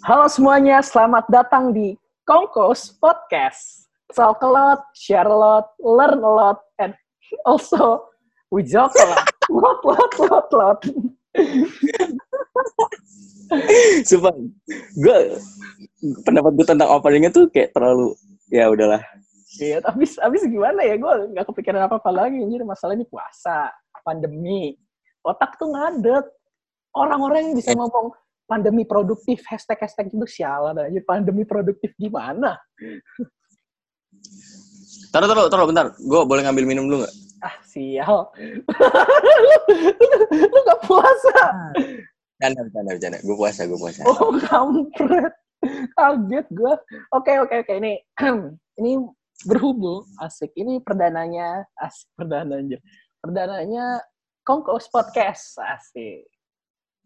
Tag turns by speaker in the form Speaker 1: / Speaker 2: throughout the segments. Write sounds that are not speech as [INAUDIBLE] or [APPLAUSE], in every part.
Speaker 1: Halo semuanya, selamat datang di Kongkos Podcast. Talk a lot, share a lot, learn a lot, and also we joke a lot. [LAUGHS] lot, lot, lot, lot.
Speaker 2: Sumpah, gue pendapat gue tentang openingnya tuh kayak terlalu ya udahlah.
Speaker 1: Iya, habis habis gimana ya? Gue nggak kepikiran apa-apa lagi. Anjir, masalah ini puasa, pandemi. Otak tuh ngadet. Orang-orang yang bisa ngomong pandemi produktif, hashtag-hashtag itu sialan aja. Pandemi produktif gimana?
Speaker 2: Taruh, taruh, taruh, bentar. Gue boleh ngambil minum dulu nggak?
Speaker 1: Ah, sial. [LAUGHS] lu, lu gak puasa?
Speaker 2: Canda, canda, canda. Gue puasa, gue puasa.
Speaker 1: Oh, kampret. Kaget gue. Oke, oke, oke. Ini, [CLEARS THROAT] ini berhubung. Asik. Ini perdananya. Asik, perdana anjir. Perdananya Kongkos Podcast. Asik.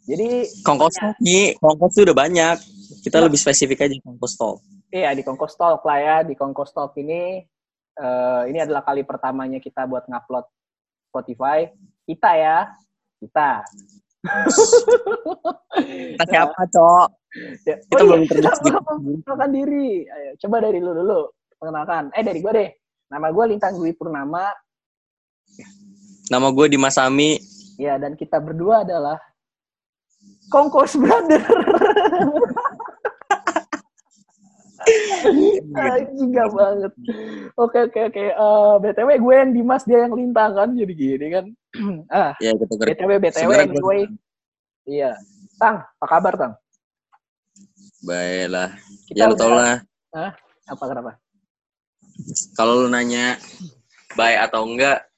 Speaker 1: Jadi
Speaker 2: Kongkos nih, kongkos tuh udah banyak. Kita lebih spesifik aja kongkos talk.
Speaker 1: Iya di Kongkos Talk lah ya. Di Kongkos Talk ini eh, ini adalah kali pertamanya kita buat ngupload Spotify. Kita ya, kita. [LAUGHS]
Speaker 2: Kita siapa, Cok?
Speaker 1: Ya,
Speaker 2: Kita
Speaker 1: oh
Speaker 2: belum
Speaker 1: iya, [LAUGHS] belum Perkenalkan diri. Ayo, coba dari lu dulu. Perkenalkan. Eh dari gue deh. Nama gue Lintang Dwi Purnama.
Speaker 2: Nama gue Dimas Ami.
Speaker 1: Ya dan kita berdua adalah Kongkos Brother. Juga banget. Oke oke oke. Eh, btw gue yang Dimas dia yang Lintang kan jadi gini kan. [CLEARS THROAT] ah
Speaker 2: Ya, kita
Speaker 1: btw btw anyway. Iya. Tang, apa kabar Tang?
Speaker 2: Baiklah.
Speaker 1: Kita
Speaker 2: Ya, lu tau lah.
Speaker 1: Apa kenapa?
Speaker 2: Kalau lu nanya baik atau enggak,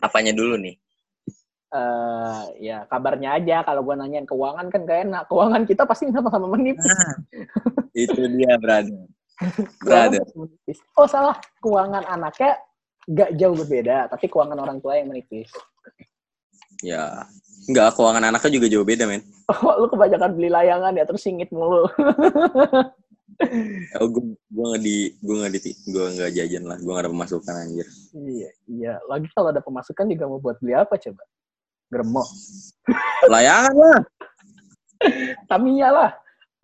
Speaker 2: apanya dulu nih?
Speaker 1: Eh ya kabarnya aja kalau gua nanyain keuangan kan gak enak. Keuangan kita pasti sama-sama menipis.
Speaker 2: Itu dia, brother. [LAUGHS] Brother.
Speaker 1: Oh salah, keuangan anaknya gak jauh berbeda, tapi keuangan orang tua yang menipis.
Speaker 2: Ya. Enggak, keuangan anaknya juga jauh beda, men.
Speaker 1: Oh, lu kebanyakan beli layangan ya terus singit mulu. [LAUGHS]
Speaker 2: Oh, gue gue nggak di gue nggak di gue nggak jajan lah gue nggak ada pemasukan anjir
Speaker 1: iya, iya. Lagi kalau ada pemasukan juga mau buat beli apa coba? Gremok.
Speaker 2: layangan lah
Speaker 1: Tamiya lah.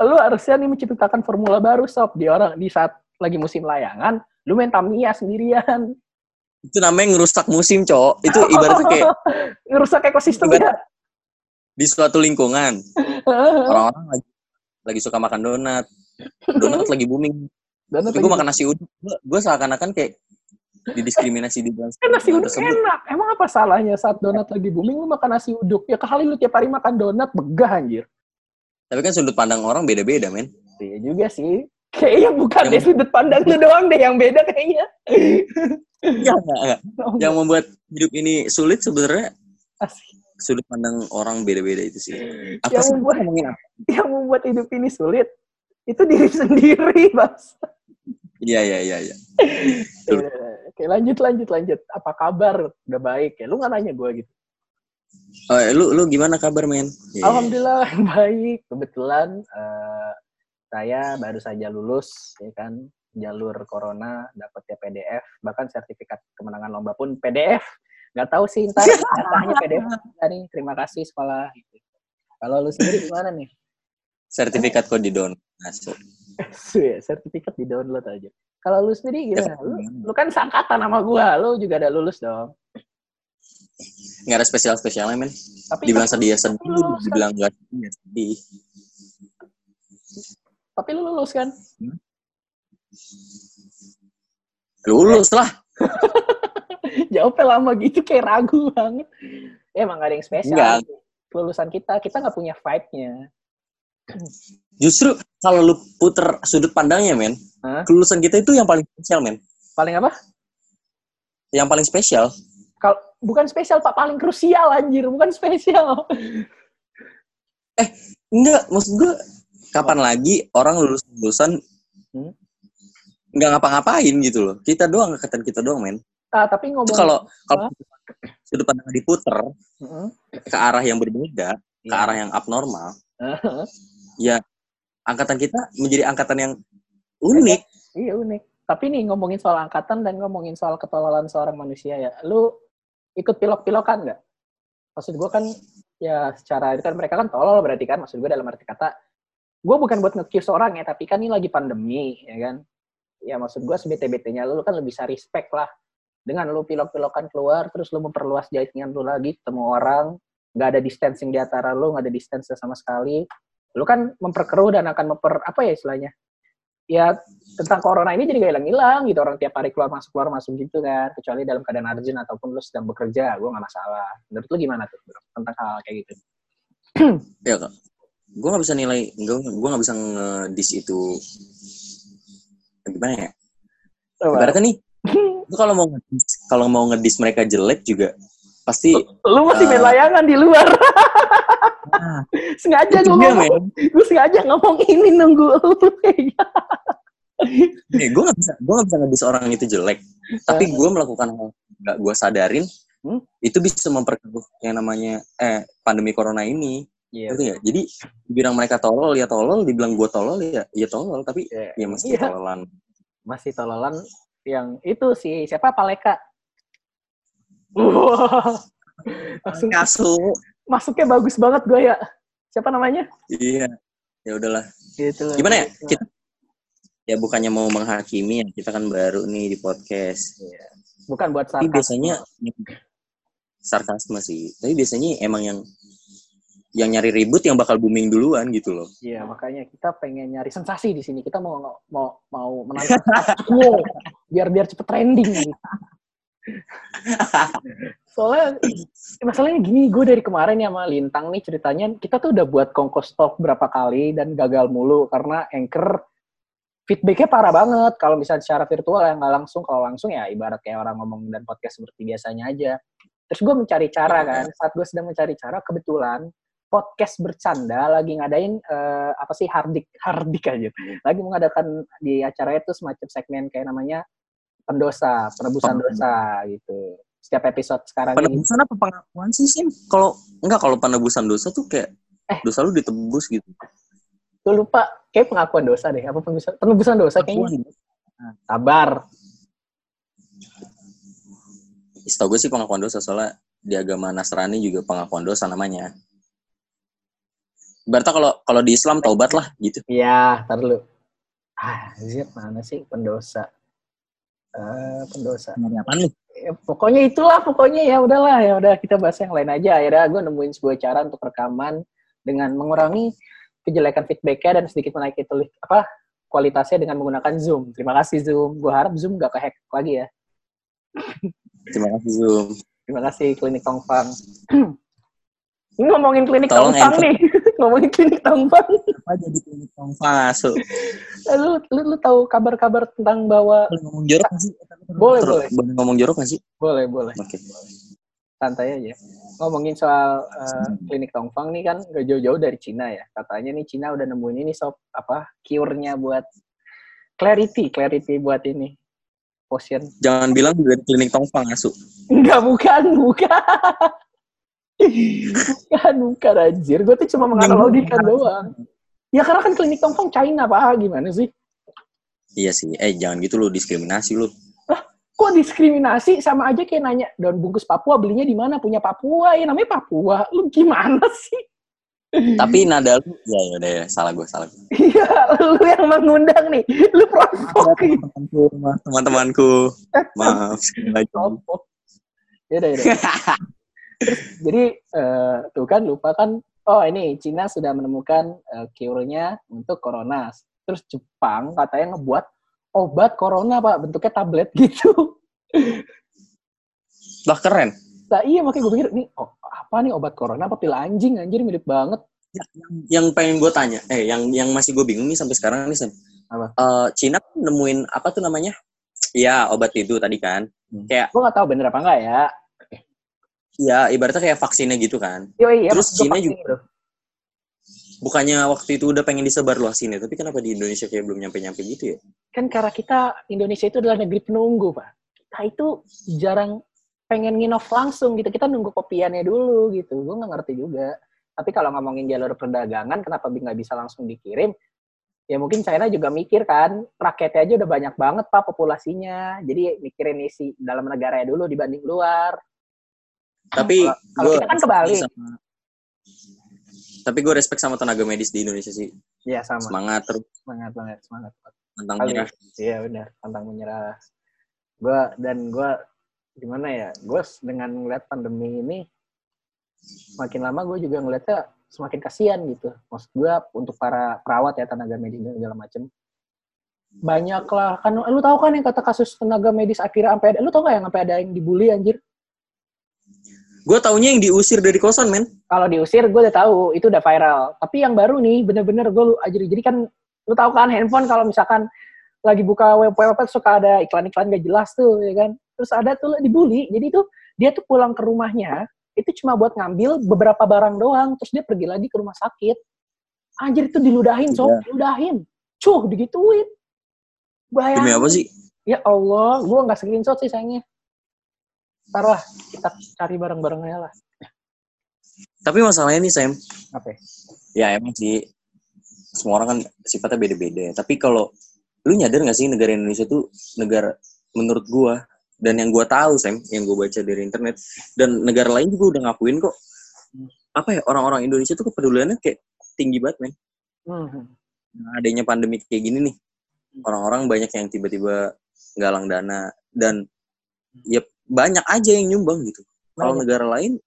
Speaker 1: Lu harusnya nih menciptakan formula baru sob di orang di saat lagi musim layangan, lu main Tamiya sendirian.
Speaker 2: itu namanya ngerusak musim cowok itu ibaratnya kayak [LAUGHS]
Speaker 1: ngerusak ekosistem ya.
Speaker 2: di suatu lingkungan [LAUGHS] orang-orang lagi lagi suka makan donat donat [LAUGHS] lagi booming
Speaker 1: Dan
Speaker 2: tapi gue makan nasi uduk gue seakan-akan kayak didiskriminasi di dalam
Speaker 1: kan nasi uduk
Speaker 2: tersebut
Speaker 1: enak. Emang apa salahnya saat donat lagi booming lu makan nasi uduk? Ya kali lu tiap hari makan donat begah anjir.
Speaker 2: tapi kan sudut pandang orang beda-beda men
Speaker 1: Iya juga sih. Kayaknya bukan
Speaker 2: Yang-
Speaker 1: deh sudut pandang lu doang deh yang beda kayaknya.
Speaker 2: Enggak, enggak, enggak.
Speaker 1: Oh,
Speaker 2: yang membuat hidup ini sulit sebenarnya sudut pandang orang beda-beda itu sih apa
Speaker 1: Yang
Speaker 2: sih
Speaker 1: membuat-
Speaker 2: apa
Speaker 1: Yang membuat hidup ini sulit itu diri [LAUGHS] sendiri, Bas.
Speaker 2: iya iya iya iya
Speaker 1: Oke, lanjut lanjut lanjut. Apa kabar? Udah baik ya? Lu nggak nanya gue gitu.
Speaker 2: oh, lu lu gimana kabar men Iya.
Speaker 1: Alhamdulillah [LAUGHS] baik. Kebetulan eh, saya baru saja lulus ya kan jalur corona dapetnya PDF bahkan sertifikat kemenangan lomba pun PDF nggak tahu sih ntar [LAUGHS] katanya PDF nih terima kasih sekolah gitu. kalau lu sendiri gimana nih
Speaker 2: sertifikat kok di down masuk
Speaker 1: Suy, [LAUGHS] sertifikat di download aja kalau lu sendiri gimana? Lu, lu kan seangkatan sama gua lu juga ada lulus dong.
Speaker 2: Nggak ada spesial spesialnya men.
Speaker 1: Tapi
Speaker 2: dibilang
Speaker 1: tapi-
Speaker 2: sedih ya sedih.
Speaker 1: lulus kan?
Speaker 2: dibilang gak sedih ya sedih.
Speaker 1: Tapi lu lulus kan?
Speaker 2: Lulus lah. [LAUGHS]
Speaker 1: Jawabnya lama gitu kayak ragu banget. Ya emang gak ada yang spesial
Speaker 2: Enggak.
Speaker 1: lulusan kita kita nggak punya vibe-nya
Speaker 2: justru kalau lu puter sudut pandangnya men
Speaker 1: Hah?
Speaker 2: kelulusan kita itu yang paling spesial men
Speaker 1: paling apa
Speaker 2: yang paling spesial
Speaker 1: kalau bukan spesial pak paling krusial anjir bukan spesial
Speaker 2: enggak maksud gue kapan lagi orang lulus lulusan
Speaker 1: Hmm?
Speaker 2: nggak ngapa-ngapain gitu loh kita doang angkatan kita doang men
Speaker 1: ah tapi
Speaker 2: itu
Speaker 1: ngomong
Speaker 2: kalau kalau sudut pandang diputer
Speaker 1: Heeh.
Speaker 2: ke arah yang berbeda ke
Speaker 1: Iya.
Speaker 2: arah yang abnormal
Speaker 1: Heeh.
Speaker 2: Ya angkatan kita menjadi angkatan yang unik
Speaker 1: iya unik tapi nih ngomongin soal angkatan dan ngomongin soal ketololan seorang manusia ya lu ikut pilok-pilokan nggak maksud gue kan ya secara itu kan mereka kan tolol berarti kan maksud gue dalam arti kata gue bukan buat nge orang ya, tapi kan ini lagi pandemi, ya kan. Ya maksud gue sebete-betenya lu kan lebih bisa respect lah. Dengan lu pilok-pilokan keluar, terus lu memperluas jaringan lu lagi, ketemu orang, nggak ada distancing di antara lu, nggak ada distance sama sekali. Lu kan memperkeruh dan akan memper, apa ya istilahnya, ya tentang corona ini jadi gak hilang-hilang gitu. Orang tiap hari keluar masuk keluar masuk gitu kan. Kecuali dalam keadaan urgent ataupun lu sedang bekerja. Gue nggak masalah. Menurut lu gimana tuh bro? Tentang hal, -hal kayak gitu. [CLEARS THROAT]
Speaker 2: Ya kak. Gue nggak bisa nilai gue gue nggak bisa ngedis itu. Gimana ya? Oh, ibaratnya nih lu kalau mau ngedis kalau mau ngedis mereka jelek juga pasti
Speaker 1: lu masih uh, main layangan di luar [LAUGHS] nah, [LAUGHS] sengaja gue ngomong gue sengaja ngomong ini nunggu lu
Speaker 2: Nih, gue gak bisa, gue gak bisa ngedis orang itu jelek. Tapi gue melakukan hal gak gue sadarin, hmm? itu bisa memperkeruh yang namanya eh pandemi corona ini. Iya. Yeah. Jadi dibilang mereka tolol ya tolol, dibilang gue tolol ya ya tolol, tapi yeah. ya masih yeah. tololan.
Speaker 1: Masih tololan yang itu sih siapa Paleka.
Speaker 2: Langsung Kasu.
Speaker 1: Masuknya bagus banget gue ya. Siapa namanya?
Speaker 2: Iya. Ya udahlah. Gitu Gimana ya? Kita ya bukannya mau menghakimi ya kita kan baru nih di podcast
Speaker 1: iya. bukan buat
Speaker 2: sarkasme. tapi biasanya sarkasme sih tapi biasanya emang yang yang nyari ribut yang bakal booming duluan gitu loh
Speaker 1: iya makanya kita pengen nyari sensasi di sini kita mau mau mau menantang [LAUGHS] biar biar cepet trending gitu. [LAUGHS] soalnya [CLEARS THROAT] masalahnya gini gue dari kemarin ya sama Lintang nih ceritanya kita tuh udah buat kongkos talk berapa kali dan gagal mulu karena anchor feedbacknya parah banget. Kalau misalnya secara virtual ya nggak langsung. Kalau langsung ya ibarat kayak orang ngomong dan podcast seperti biasanya aja. Terus gue mencari cara iya. kan saat gue sedang mencari cara kebetulan podcast bercanda lagi ngadain uh, apa sih hardik hardik aja. Lagi mengadakan di acara itu semacam segmen kayak namanya pendosa penebusan dosa gitu setiap episode sekarang
Speaker 2: penebusan
Speaker 1: ini.
Speaker 2: apa pengakuan sih sih kalau enggak kalau penebusan dosa tuh kayak eh. dosa lu ditebus gitu
Speaker 1: gue lupa kayak pengakuan dosa deh apa penebusan penebusan dosa kayaknya nah, sabar
Speaker 2: Setahu gue sih pengakuan dosa soalnya di agama Nasrani juga pengakuan dosa namanya. Berarti kalau kalau di Islam taubat lah gitu.
Speaker 1: Iya, tar lu. Ah, zip mana sih pendosa? Uh, pendosa.
Speaker 2: Nyari apa lu?
Speaker 1: Ya, pokoknya itulah, pokoknya ya udahlah, ya udah kita bahas yang lain aja. Akhirnya gue nemuin sebuah cara untuk rekaman dengan mengurangi kejelekan feedbacknya dan sedikit menaiki tulis apa kualitasnya dengan menggunakan Zoom. Terima kasih Zoom. Gue harap Zoom gak kehack lagi ya.
Speaker 2: Terima kasih Zoom.
Speaker 1: Terima kasih Klinik Tongfang. [CLEARS THROAT] Ini ngomongin klinik Tolong Tongfang nih. [LAUGHS] ngomongin klinik Tongfang.
Speaker 2: Apa jadi klinik Tongfang masuk?
Speaker 1: Lu, lu, lu tahu kabar-kabar tentang bahwa...
Speaker 2: ngomong jorok sih?
Speaker 1: Boleh, boleh.
Speaker 2: Boleh ngomong jorok gak sih?
Speaker 1: Boleh, boleh. Oke. Okay. Santai aja ngomongin soal uh, klinik Tongfang nih kan gak jauh-jauh dari Cina ya. Katanya nih Cina udah nemuin ini sob apa cure-nya buat clarity, clarity buat ini potion.
Speaker 2: Jangan bilang dari klinik Tongfang asu.
Speaker 1: Enggak, bukan, bukan. bukan, bukan anjir. Gue tuh cuma menganalogikan doang. Ya karena kan klinik Tongfang China, Pak. Gimana sih?
Speaker 2: Iya sih. Eh, jangan gitu lo diskriminasi lo
Speaker 1: kok diskriminasi? Sama aja kayak nanya daun bungkus Papua belinya di mana? Punya Papua. Ya namanya Papua. Lu gimana sih?
Speaker 2: Tapi nada lu ya ya udah ya, salah gue salah gue
Speaker 1: iya lu yang mengundang nih. Lu provok
Speaker 2: teman-temanku. Maaf
Speaker 1: ya udah ya jadi uh, tuh kan lupa kan oh ini Cina sudah menemukan uh, cure-nya untuk corona terus Jepang katanya ngebuat obat corona pak. Bentuknya tablet [LAUGHS] gitu.
Speaker 2: Lah keren.
Speaker 1: Nah iya makanya gue pikir nih oh, apa nih obat corona? Apa pil anjing? Anjir mirip banget.
Speaker 2: Ya, yang, yang pengen gue tanya eh yang yang masih gue bingung nih sampai sekarang nih Sam apa? Uh, Cina nemuin apa tuh namanya? Ya obat itu tadi kan. Hmm. kayak
Speaker 1: gue nggak tahu bener apa enggak ya.
Speaker 2: Ya, ibaratnya kayak vaksinnya gitu kan.
Speaker 1: Yo, iya,
Speaker 2: Terus Cina juga, bro bukannya waktu itu udah pengen disebar luasin ya, tapi kenapa di Indonesia kayak belum nyampe-nyampe gitu ya?
Speaker 1: Kan karena kita, Indonesia itu adalah negeri penunggu, Pak. Kita itu jarang pengen nginov langsung gitu. Kita nunggu kopiannya dulu gitu. Gue nggak ngerti juga. Tapi kalau ngomongin jalur perdagangan, kenapa nggak bisa langsung dikirim? Ya mungkin China juga mikir kan, rakyatnya aja udah banyak banget Pak populasinya. Jadi mikirin isi dalam negara dulu dibanding luar.
Speaker 2: Tapi
Speaker 1: kalau kita kan kebalik. Sama
Speaker 2: Tapi gue respect sama tenaga medis di Indonesia sih.
Speaker 1: Iya sama.
Speaker 2: Semangat terus.
Speaker 1: Semangat banget, semangat.
Speaker 2: Tantang menyerah.
Speaker 1: Iya benar, tantang menyerah. Gue dan gue gimana ya? Gue dengan ngeliat pandemi ini, makin lama gue juga ngeliatnya semakin kasihan gitu. Maksud gue untuk para perawat ya tenaga medis dan segala macem. Banyak lah kan lu tahu kan yang kata kasus tenaga medis akhirnya sampai ada lu tau gak yang sampai ada yang dibully anjir?
Speaker 2: Gue taunya yang diusir dari kosan, men.
Speaker 1: Kalau diusir, gue udah tahu itu udah viral. Tapi yang baru nih, bener-bener gue lu aja jadi kan lu tahu kan handphone kalau misalkan lagi buka web web suka ada iklan-iklan gak jelas tuh, ya kan? Terus ada tuh dibully. Jadi tuh dia tuh pulang ke rumahnya itu cuma buat ngambil beberapa barang doang, terus dia pergi lagi ke rumah sakit. Anjir itu diludahin, sob, iya. diludahin. Cuh, digituin.
Speaker 2: Bayang. Demi apa sih?
Speaker 1: Ya Allah, gue nggak screenshot sih sayangnya. Ntar lah, kita cari bareng-barengnya lah.
Speaker 2: Tapi masalahnya nih, Sam.
Speaker 1: Apa?
Speaker 2: Ya emang sih, semua orang kan sifatnya beda-beda. Tapi kalau lu nyadar gak sih negara Indonesia tuh negara menurut gua dan yang gua tahu Sam, yang gua baca dari internet dan negara lain juga udah ngakuin kok. Apa ya orang-orang Indonesia tuh kepeduliannya kayak tinggi banget, men. Hmm. Nah, adanya pandemi kayak gini nih, orang-orang banyak yang tiba-tiba galang dana dan ya banyak aja yang nyumbang gitu. Kalau negara lain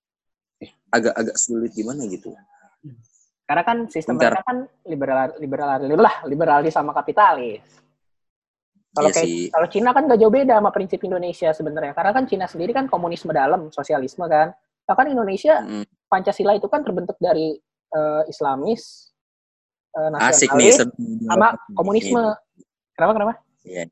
Speaker 2: agak-agak sulit gimana gitu.
Speaker 1: Karena kan sistem mereka kan liberal liberal lah liberalis sama kapitalis. Kalau iya kayak kalau Cina kan gak jauh beda sama prinsip Indonesia sebenarnya. Karena kan Cina sendiri kan komunisme dalam, sosialisme kan. Bahkan Indonesia hmm. Pancasila itu kan terbentuk dari uh, Islamis, uh, nasionalis, sama komunisme. Kenapa kenapa?
Speaker 2: Iya.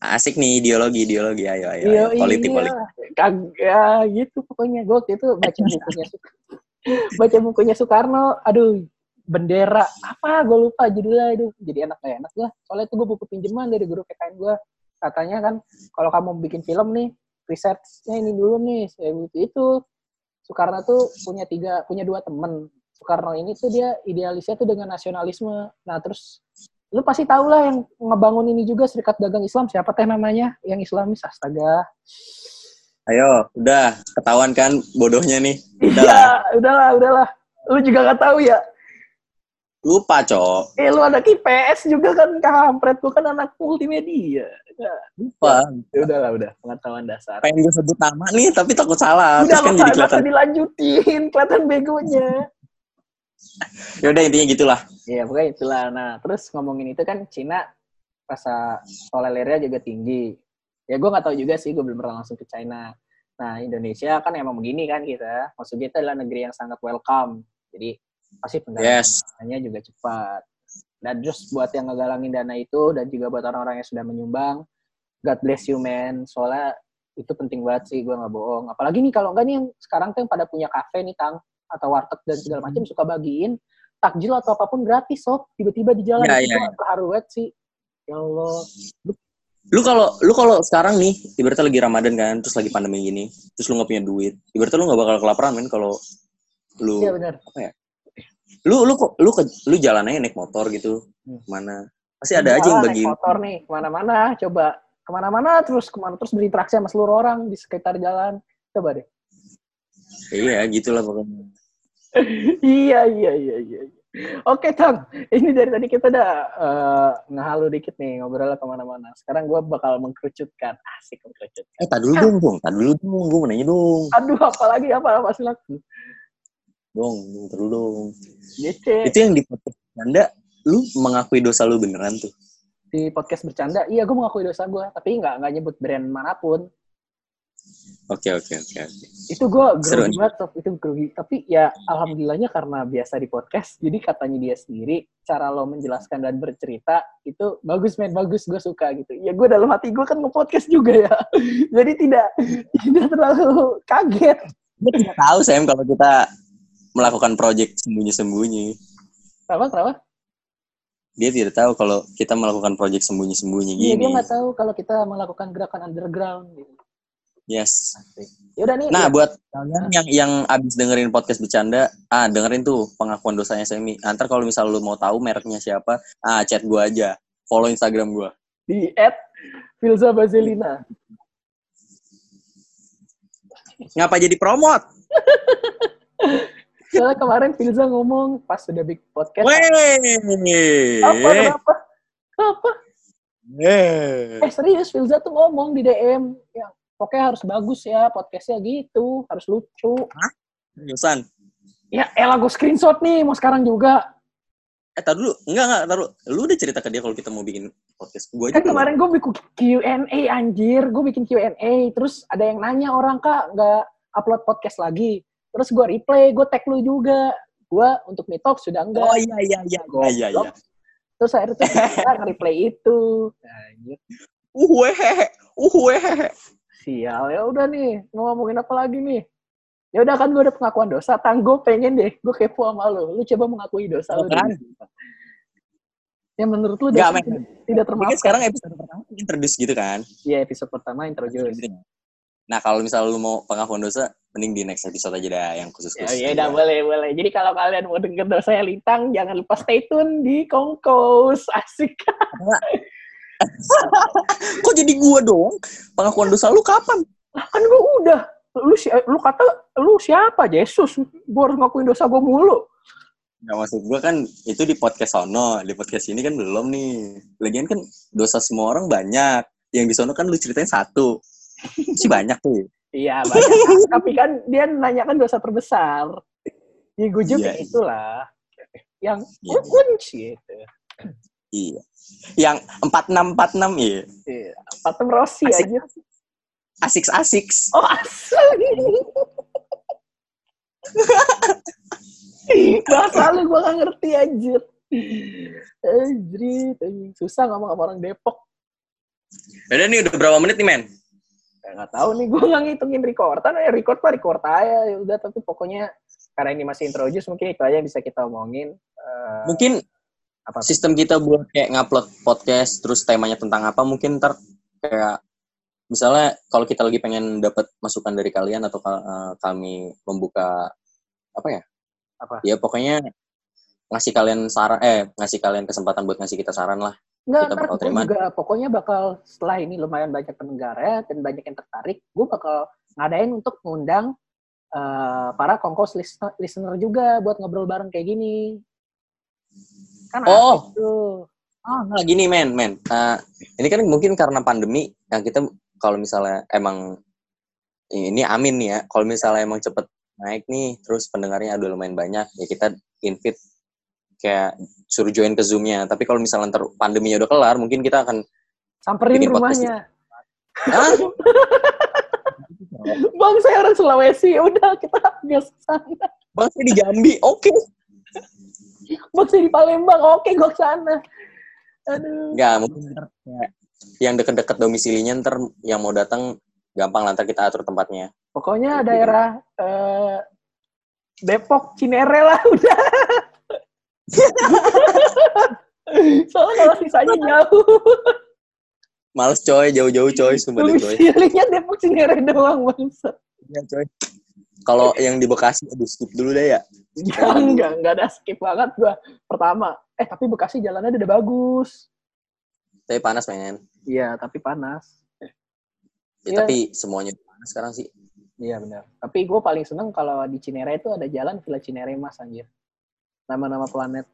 Speaker 2: Asik nih ideologi ideologi. Ayo ayo, ayo. politik iya. politik.
Speaker 1: Kagak gitu pokoknya. Gue waktu itu baca bukunya [LAUGHS] baca bukunya Soekarno, aduh bendera. Apa? Gue lupa judulnya. Itu jadi enak kayak enak gue soalnya itu gue buku pinjaman dari guru PKN gue katanya kan kalau kamu bikin film nih risetnya ini dulu nih. Saya butuh itu Soekarno tuh punya tiga punya dua temen. Soekarno ini tuh dia idealisnya tuh dengan nasionalisme. Nah terus lu pasti tahu lah yang ngebangun ini juga Serikat Dagang Islam. Siapa teh namanya yang Islamis? Astaga.
Speaker 2: Ayo udah. Ketahuan kan bodohnya nih.
Speaker 1: Udah iya, udahlah. udahlah lu juga gak tahu ya?
Speaker 2: Lupa cok.
Speaker 1: Eh lu ada IPS juga kan kampret. Gua kan anak multimedia.
Speaker 2: Ya, lupa.
Speaker 1: ya udahlah udah. Pengetahuan dasar.
Speaker 2: Pengen gue sebut nama nih tapi takut salah.
Speaker 1: Udah Terus kan jadi kelihatan. dilanjutin. Kelihatan begonya
Speaker 2: ya udah intinya gitulah
Speaker 1: Iya, pokoknya itulah. Nah, terus ngomongin itu kan Cina rasa tolerirnya juga tinggi. Ya gue nggak tahu juga sih, gue belum pernah langsung ke China. Nah, Indonesia kan emang begini kan kita. Maksudnya itu adalah negeri yang sangat welcome. Jadi pasti
Speaker 2: pendanaannya
Speaker 1: yes. juga cepat. Dan terus buat yang ngegalangin dana itu dan juga buat orang-orang yang sudah menyumbang, God bless you man. Soalnya itu penting banget sih, gue nggak bohong. Apalagi nih kalau enggak nih yang sekarang tuh yang pada punya kafe nih, Tang, atau warteg dan segala macam suka bagiin takjil atau apa pun gratis sob. Tiba-tiba di jalan. Ya, itu ya, ya. terharu banget sih. Ya Allah.
Speaker 2: Lu kalau lu kalau sekarang nih ibaratnya lagi Ramadan kan terus lagi pandemi gini terus lu nggak punya duit ibaratnya lu nggak bakal kelaparan men kalau lu
Speaker 1: ya, benar.
Speaker 2: apa ya? Lu lu kok lu ke lu jalannya naik motor gitu hmm. mana pasti ada aja yang bagi
Speaker 1: naik motor nih ke mana-mana coba. Ke mana-mana terus ke mana terus berinteraksi sama seluruh orang di sekitar jalan. Coba deh
Speaker 2: iya gitulah pokoknya [LAUGHS]
Speaker 1: iya, iya, iya, iya. Oke, Tang. Ini dari tadi kita udah uh, ngehalu dikit nih, ngobrol ke mana-mana. Sekarang gue bakal mengkerucutkan. Asik mengkerucutkan.
Speaker 2: Eh, tak dulu dong. Tak dulu dong. Gue mau nanya dong.
Speaker 1: Aduh, apalagi apa? Apa silakan.
Speaker 2: Dong, dong, terus dong. Gece. Itu yang di podcast bercanda, lu mengakui dosa lu beneran tuh?
Speaker 1: Di podcast bercanda, iya gue mengakui dosa gue. Tapi nggak nggak nyebut brand mana pun.
Speaker 2: Oke oke oke
Speaker 1: Itu gue grogi banget itu grogi. Tapi ya alhamdulillahnya karena biasa di podcast, jadi katanya dia sendiri cara lo menjelaskan dan bercerita itu bagus men bagus gue suka gitu. Ya gue dalam hati gue kan nge-podcast juga ya, [LAUGHS] jadi tidak tidak terlalu kaget.
Speaker 2: Gue tidak tahu Sam kalau kita melakukan project sembunyi-sembunyi.
Speaker 1: Kenapa kenapa?
Speaker 2: Dia tidak tahu kalau kita melakukan project sembunyi-sembunyi iya, gini. Iya
Speaker 1: dia nggak tahu kalau kita melakukan gerakan underground gitu.
Speaker 2: Yes.
Speaker 1: Yaudah nih.
Speaker 2: Nah, ya. buat kalian yang yang abis dengerin podcast bercanda, ah dengerin tuh pengakuan dosanya Semi. Antar kalau misal lu mau tahu mereknya siapa, ah chat gua aja. Follow Instagram gua.
Speaker 1: Di @filza Bazelina.
Speaker 2: Ngapa jadi promote? [LAUGHS]
Speaker 1: Soalnya kemarin Filza ngomong pas sudah bikin podcast.
Speaker 2: Weh.
Speaker 1: Apa? Kenapa? Apa? Eh serius, Filza tuh ngomong di DM. Ya, pokoknya harus bagus ya podcastnya gitu. Harus lucu.
Speaker 2: Hah?
Speaker 1: Ya elah gue screenshot nih, mau sekarang juga.
Speaker 2: Eh, tar dulu. Enggak, enggak, tar dulu. Lu udah cerita ke dia kalau kita mau bikin podcast. Gue
Speaker 1: kan kemarin gue bikin Q&A, anjir. Gue bikin Q&A. Terus ada yang nanya orang, Kak, nggak upload podcast lagi. Terus gue replay, gue tag lu juga. Gue untuk Talk sudah enggak.
Speaker 2: Oh iya, iya, iya. Iya, iya, iya.
Speaker 1: Terus akhirnya tuh kita nge-replay itu. Anjir.
Speaker 2: Uh, wehe.
Speaker 1: Sial, ya udah nih. Mau ngomongin apa lagi nih? ya udah kan gue udah pengakuan dosa tang gue pengen deh gue kepo sama lo. Lu coba mengakui dosa lo kan? ya menurut lu
Speaker 2: dosa
Speaker 1: tidak, tidak termasuk
Speaker 2: sekarang episode pertama? introduce gitu kan?
Speaker 1: Iya episode pertama introduce.
Speaker 2: Nah kalau misal lu mau pengakuan dosa mending di next episode aja dah yang khusus khusus
Speaker 1: ya, ya boleh boleh. Jadi kalau kalian mau denger dosa yang lintang jangan lupa stay tune di kongkos. Asik [LAUGHS]
Speaker 2: kok jadi gua dong pengakuan dosa lu kapan
Speaker 1: kan gua udah lu si lu kata lu siapa Yesus gue harus ngakuin dosa gue mulu
Speaker 2: Nah, maksud gue kan itu di podcast sono, di podcast ini kan belum nih. Lagian kan dosa semua orang banyak. Yang di sono kan lu ceritain satu. sih banyak tuh.
Speaker 1: Iya, banyak. [LAUGHS] Tapi kan dia nanya kan dosa terbesar. Ya gue juga iya, itulah. Yang iya, kunci itu.
Speaker 2: Iya. Yang empat enam empat enam
Speaker 1: iya. Iya, empat enam Rossi aja.
Speaker 2: Asiks Asiks.
Speaker 1: Oh, asik. Bahasa lu gue gak ngerti anjir. Anjir, susah ngomong sama orang Depok.
Speaker 2: Udah nih, udah berapa menit nih, men?
Speaker 1: Ya, gak tahu nih, gue gak ngitungin recordan. Ya, record pak, record aja. Ya udah, tapi pokoknya karena ini masih introduce, mungkin itu aja yang bisa kita omongin.
Speaker 2: Uh, mungkin apa sistem kita buat kayak ngupload podcast, terus temanya tentang apa, mungkin ntar kayak misalnya kalau kita lagi pengen dapat masukan dari kalian atau uh, kami membuka apa ya? Apa? Ya pokoknya ngasih kalian saran eh ngasih kalian kesempatan buat ngasih kita saran lah.
Speaker 1: Enggak, kita bakal terima. Juga, pokoknya bakal setelah ini lumayan banyak pendengar ya dan banyak yang tertarik, gue bakal ngadain untuk ngundang uh, para kongkos listener juga buat ngobrol bareng kayak gini.
Speaker 2: Kan oh. tuh. Ah, nah gini men, men. Uh, ini kan mungkin karena pandemi yang kita kalau misalnya emang ini amin nih ya kalau misalnya emang cepet naik nih terus pendengarnya ada lumayan banyak ya kita invite kayak suruh join ke zoomnya tapi kalau misalnya ntar pandeminya udah kelar mungkin kita akan
Speaker 1: samperin rumahnya [LAUGHS] bang saya orang Sulawesi udah kita nggak sana
Speaker 2: bang saya di Jambi oke okay.
Speaker 1: Saya di Palembang oke gue sana aduh
Speaker 2: nggak mungkin yang deket-deket domisilinya ntar yang mau datang gampang lantar kita atur tempatnya.
Speaker 1: Pokoknya Jadi, daerah uh, Depok, Cinere lah [LAUGHS] udah. Soalnya kalau sisanya jauh.
Speaker 2: Males coy, jauh-jauh coy, sumpah
Speaker 1: deh coy. Domisilinya Depok, Cinere doang bangsa.
Speaker 2: Iya coy. Kalau yang di Bekasi, aduh skip dulu deh ya.
Speaker 1: Enggak, enggak, enggak ada skip banget gua. Pertama, eh tapi Bekasi jalannya udah bagus.
Speaker 2: Tapi panas pengen.
Speaker 1: Iya, tapi panas.
Speaker 2: Ya, ya. Tapi semuanya panas sekarang sih.
Speaker 1: Iya benar. Tapi gue paling seneng kalau di Cinere itu ada jalan Villa Cinere Mas anjir. Nama-nama planet.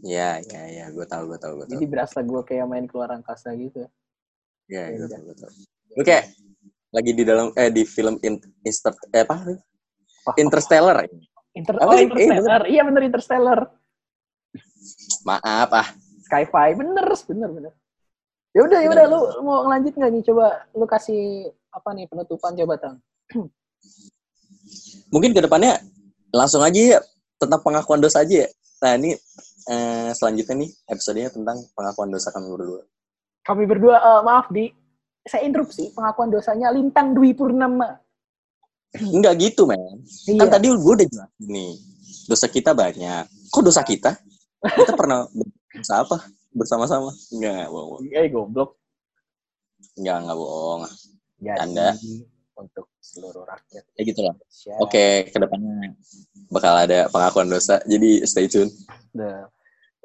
Speaker 2: Iya, iya, iya. Gue tau, gue tau, gue tau.
Speaker 1: Jadi berasa gue kayak main keluar angkasa gitu.
Speaker 2: Iya, iya, gue tau, gue tau. Kayak lagi di dalam, eh di film in, Inster, eh apa? Interstellar.
Speaker 1: Inter, oh, Interstellar. iya bener Interstellar.
Speaker 2: Maaf ah.
Speaker 1: Skyfi bener bener bener. Ya udah ya udah. Lu mau ngelanjut nggak nih? Coba lu kasih apa nih penutupan coba tang [CLEARS THROAT]
Speaker 2: mungkin ke depannya langsung aja ya tentang pengakuan dosa aja ya. Nah ini eh, selanjutnya nih episodenya tentang pengakuan dosa kami berdua.
Speaker 1: Kami berdua uh, maaf di. Saya interupsi pengakuan dosanya Lintang Dwi Purnama
Speaker 2: Enggak gitu, men. Kan iya. Kan tadi gue udah jelas nih. Dosa kita banyak. Kok dosa kita? Kita pernah Dosa apa? Bersama-sama? Enggak, bohong.
Speaker 1: Iya, goblok.
Speaker 2: Enggak, enggak bohong.
Speaker 1: Jadi, Anda untuk seluruh rakyat.
Speaker 2: Ya gitu lah. Oke, okay, ke depannya bakal ada pengakuan dosa. Jadi stay tune.
Speaker 1: The,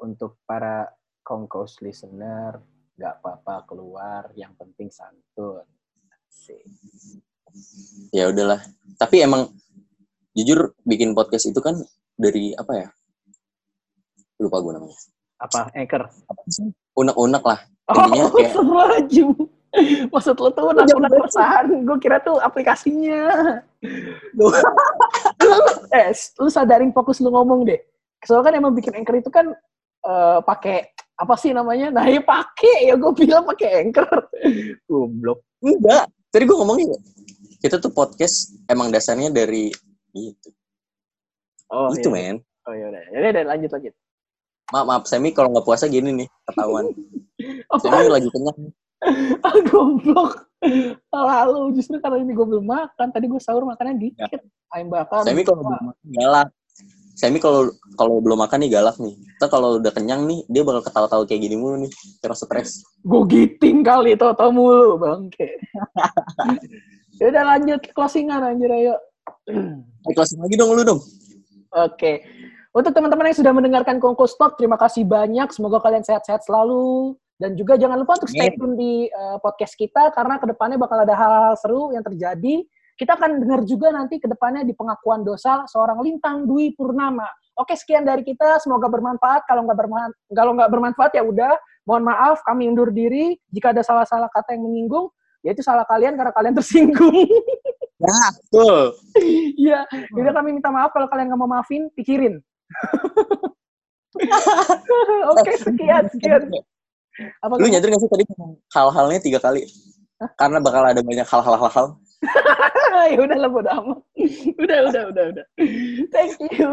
Speaker 1: untuk para kongkos listener, nggak apa-apa keluar, yang penting santun.
Speaker 2: Ya udahlah. Tapi emang jujur bikin podcast itu kan dari apa ya? Lupa gue namanya.
Speaker 1: Apa? Anchor?
Speaker 2: Unek-unek lah.
Speaker 1: Intinya oh, kayak [LAUGHS] maksud lo tuh unek-unek. perusahaan gue kira tuh aplikasinya. [LAUGHS] Eh lu sadarin fokus lu ngomong deh. Soalnya kan emang bikin anchor itu kan uh, pakai apa sih namanya? Nah ya pakai. Ya gue bilang pakai anchor. [LAUGHS] Goblok.
Speaker 2: Enggak. Tadi gue ngomongin kita tuh podcast emang dasarnya dari itu.
Speaker 1: Oh
Speaker 2: itu
Speaker 1: iya.
Speaker 2: men.
Speaker 1: Oh iya udah. Ya udah lanjut lanjut.
Speaker 2: Maaf maaf Semi kalau nggak puasa gini nih ketahuan. [LAUGHS] Semi lagi kenyang.
Speaker 1: Ah goblok. Lalu justru karena ini gue belum makan tadi gue sahur makannya dikit. Ya. ayam bakar.
Speaker 2: Semi kalau belum makan galak. Semi kalau kalau belum makan nih galak nih. Kita kalau udah kenyang nih dia bakal ketawa-tawa kayak gini mulu nih terus stres.
Speaker 1: Gue giting kali tau mulu bangke [LAUGHS] ya udah lanjut closingan anjir [CLEARS THROAT] ayo
Speaker 2: closing lagi dong lu dong
Speaker 1: oke okay. Untuk teman-teman yang sudah mendengarkan Kongko Stop, terima kasih banyak. Semoga kalian sehat-sehat selalu. Dan juga jangan lupa untuk stay tune di uh, podcast kita, karena ke depannya bakal ada hal-hal seru yang terjadi. Kita akan dengar juga nanti ke depannya di pengakuan dosa seorang Lintang Dwi Purnama. Oke, sekian dari kita. Semoga bermanfaat. Kalau nggak bermanfaat, kalau nggak bermanfaat ya udah. Mohon maaf, kami undur diri. Jika ada salah-salah kata yang menyinggung, ya itu salah kalian karena kalian tersinggung.
Speaker 2: Ya, [LAUGHS] betul.
Speaker 1: Iya, jadi kami minta maaf kalau kalian nggak mau maafin, pikirin. [LAUGHS] Oke, sekian, sekian.
Speaker 2: Apa Lu nyadar gak sih tadi hal-halnya tiga kali? Karena bakal ada banyak hal-hal-hal. [LAUGHS]
Speaker 1: ya udah lah, bodo amat. udah, udah, udah, udah. Thank you.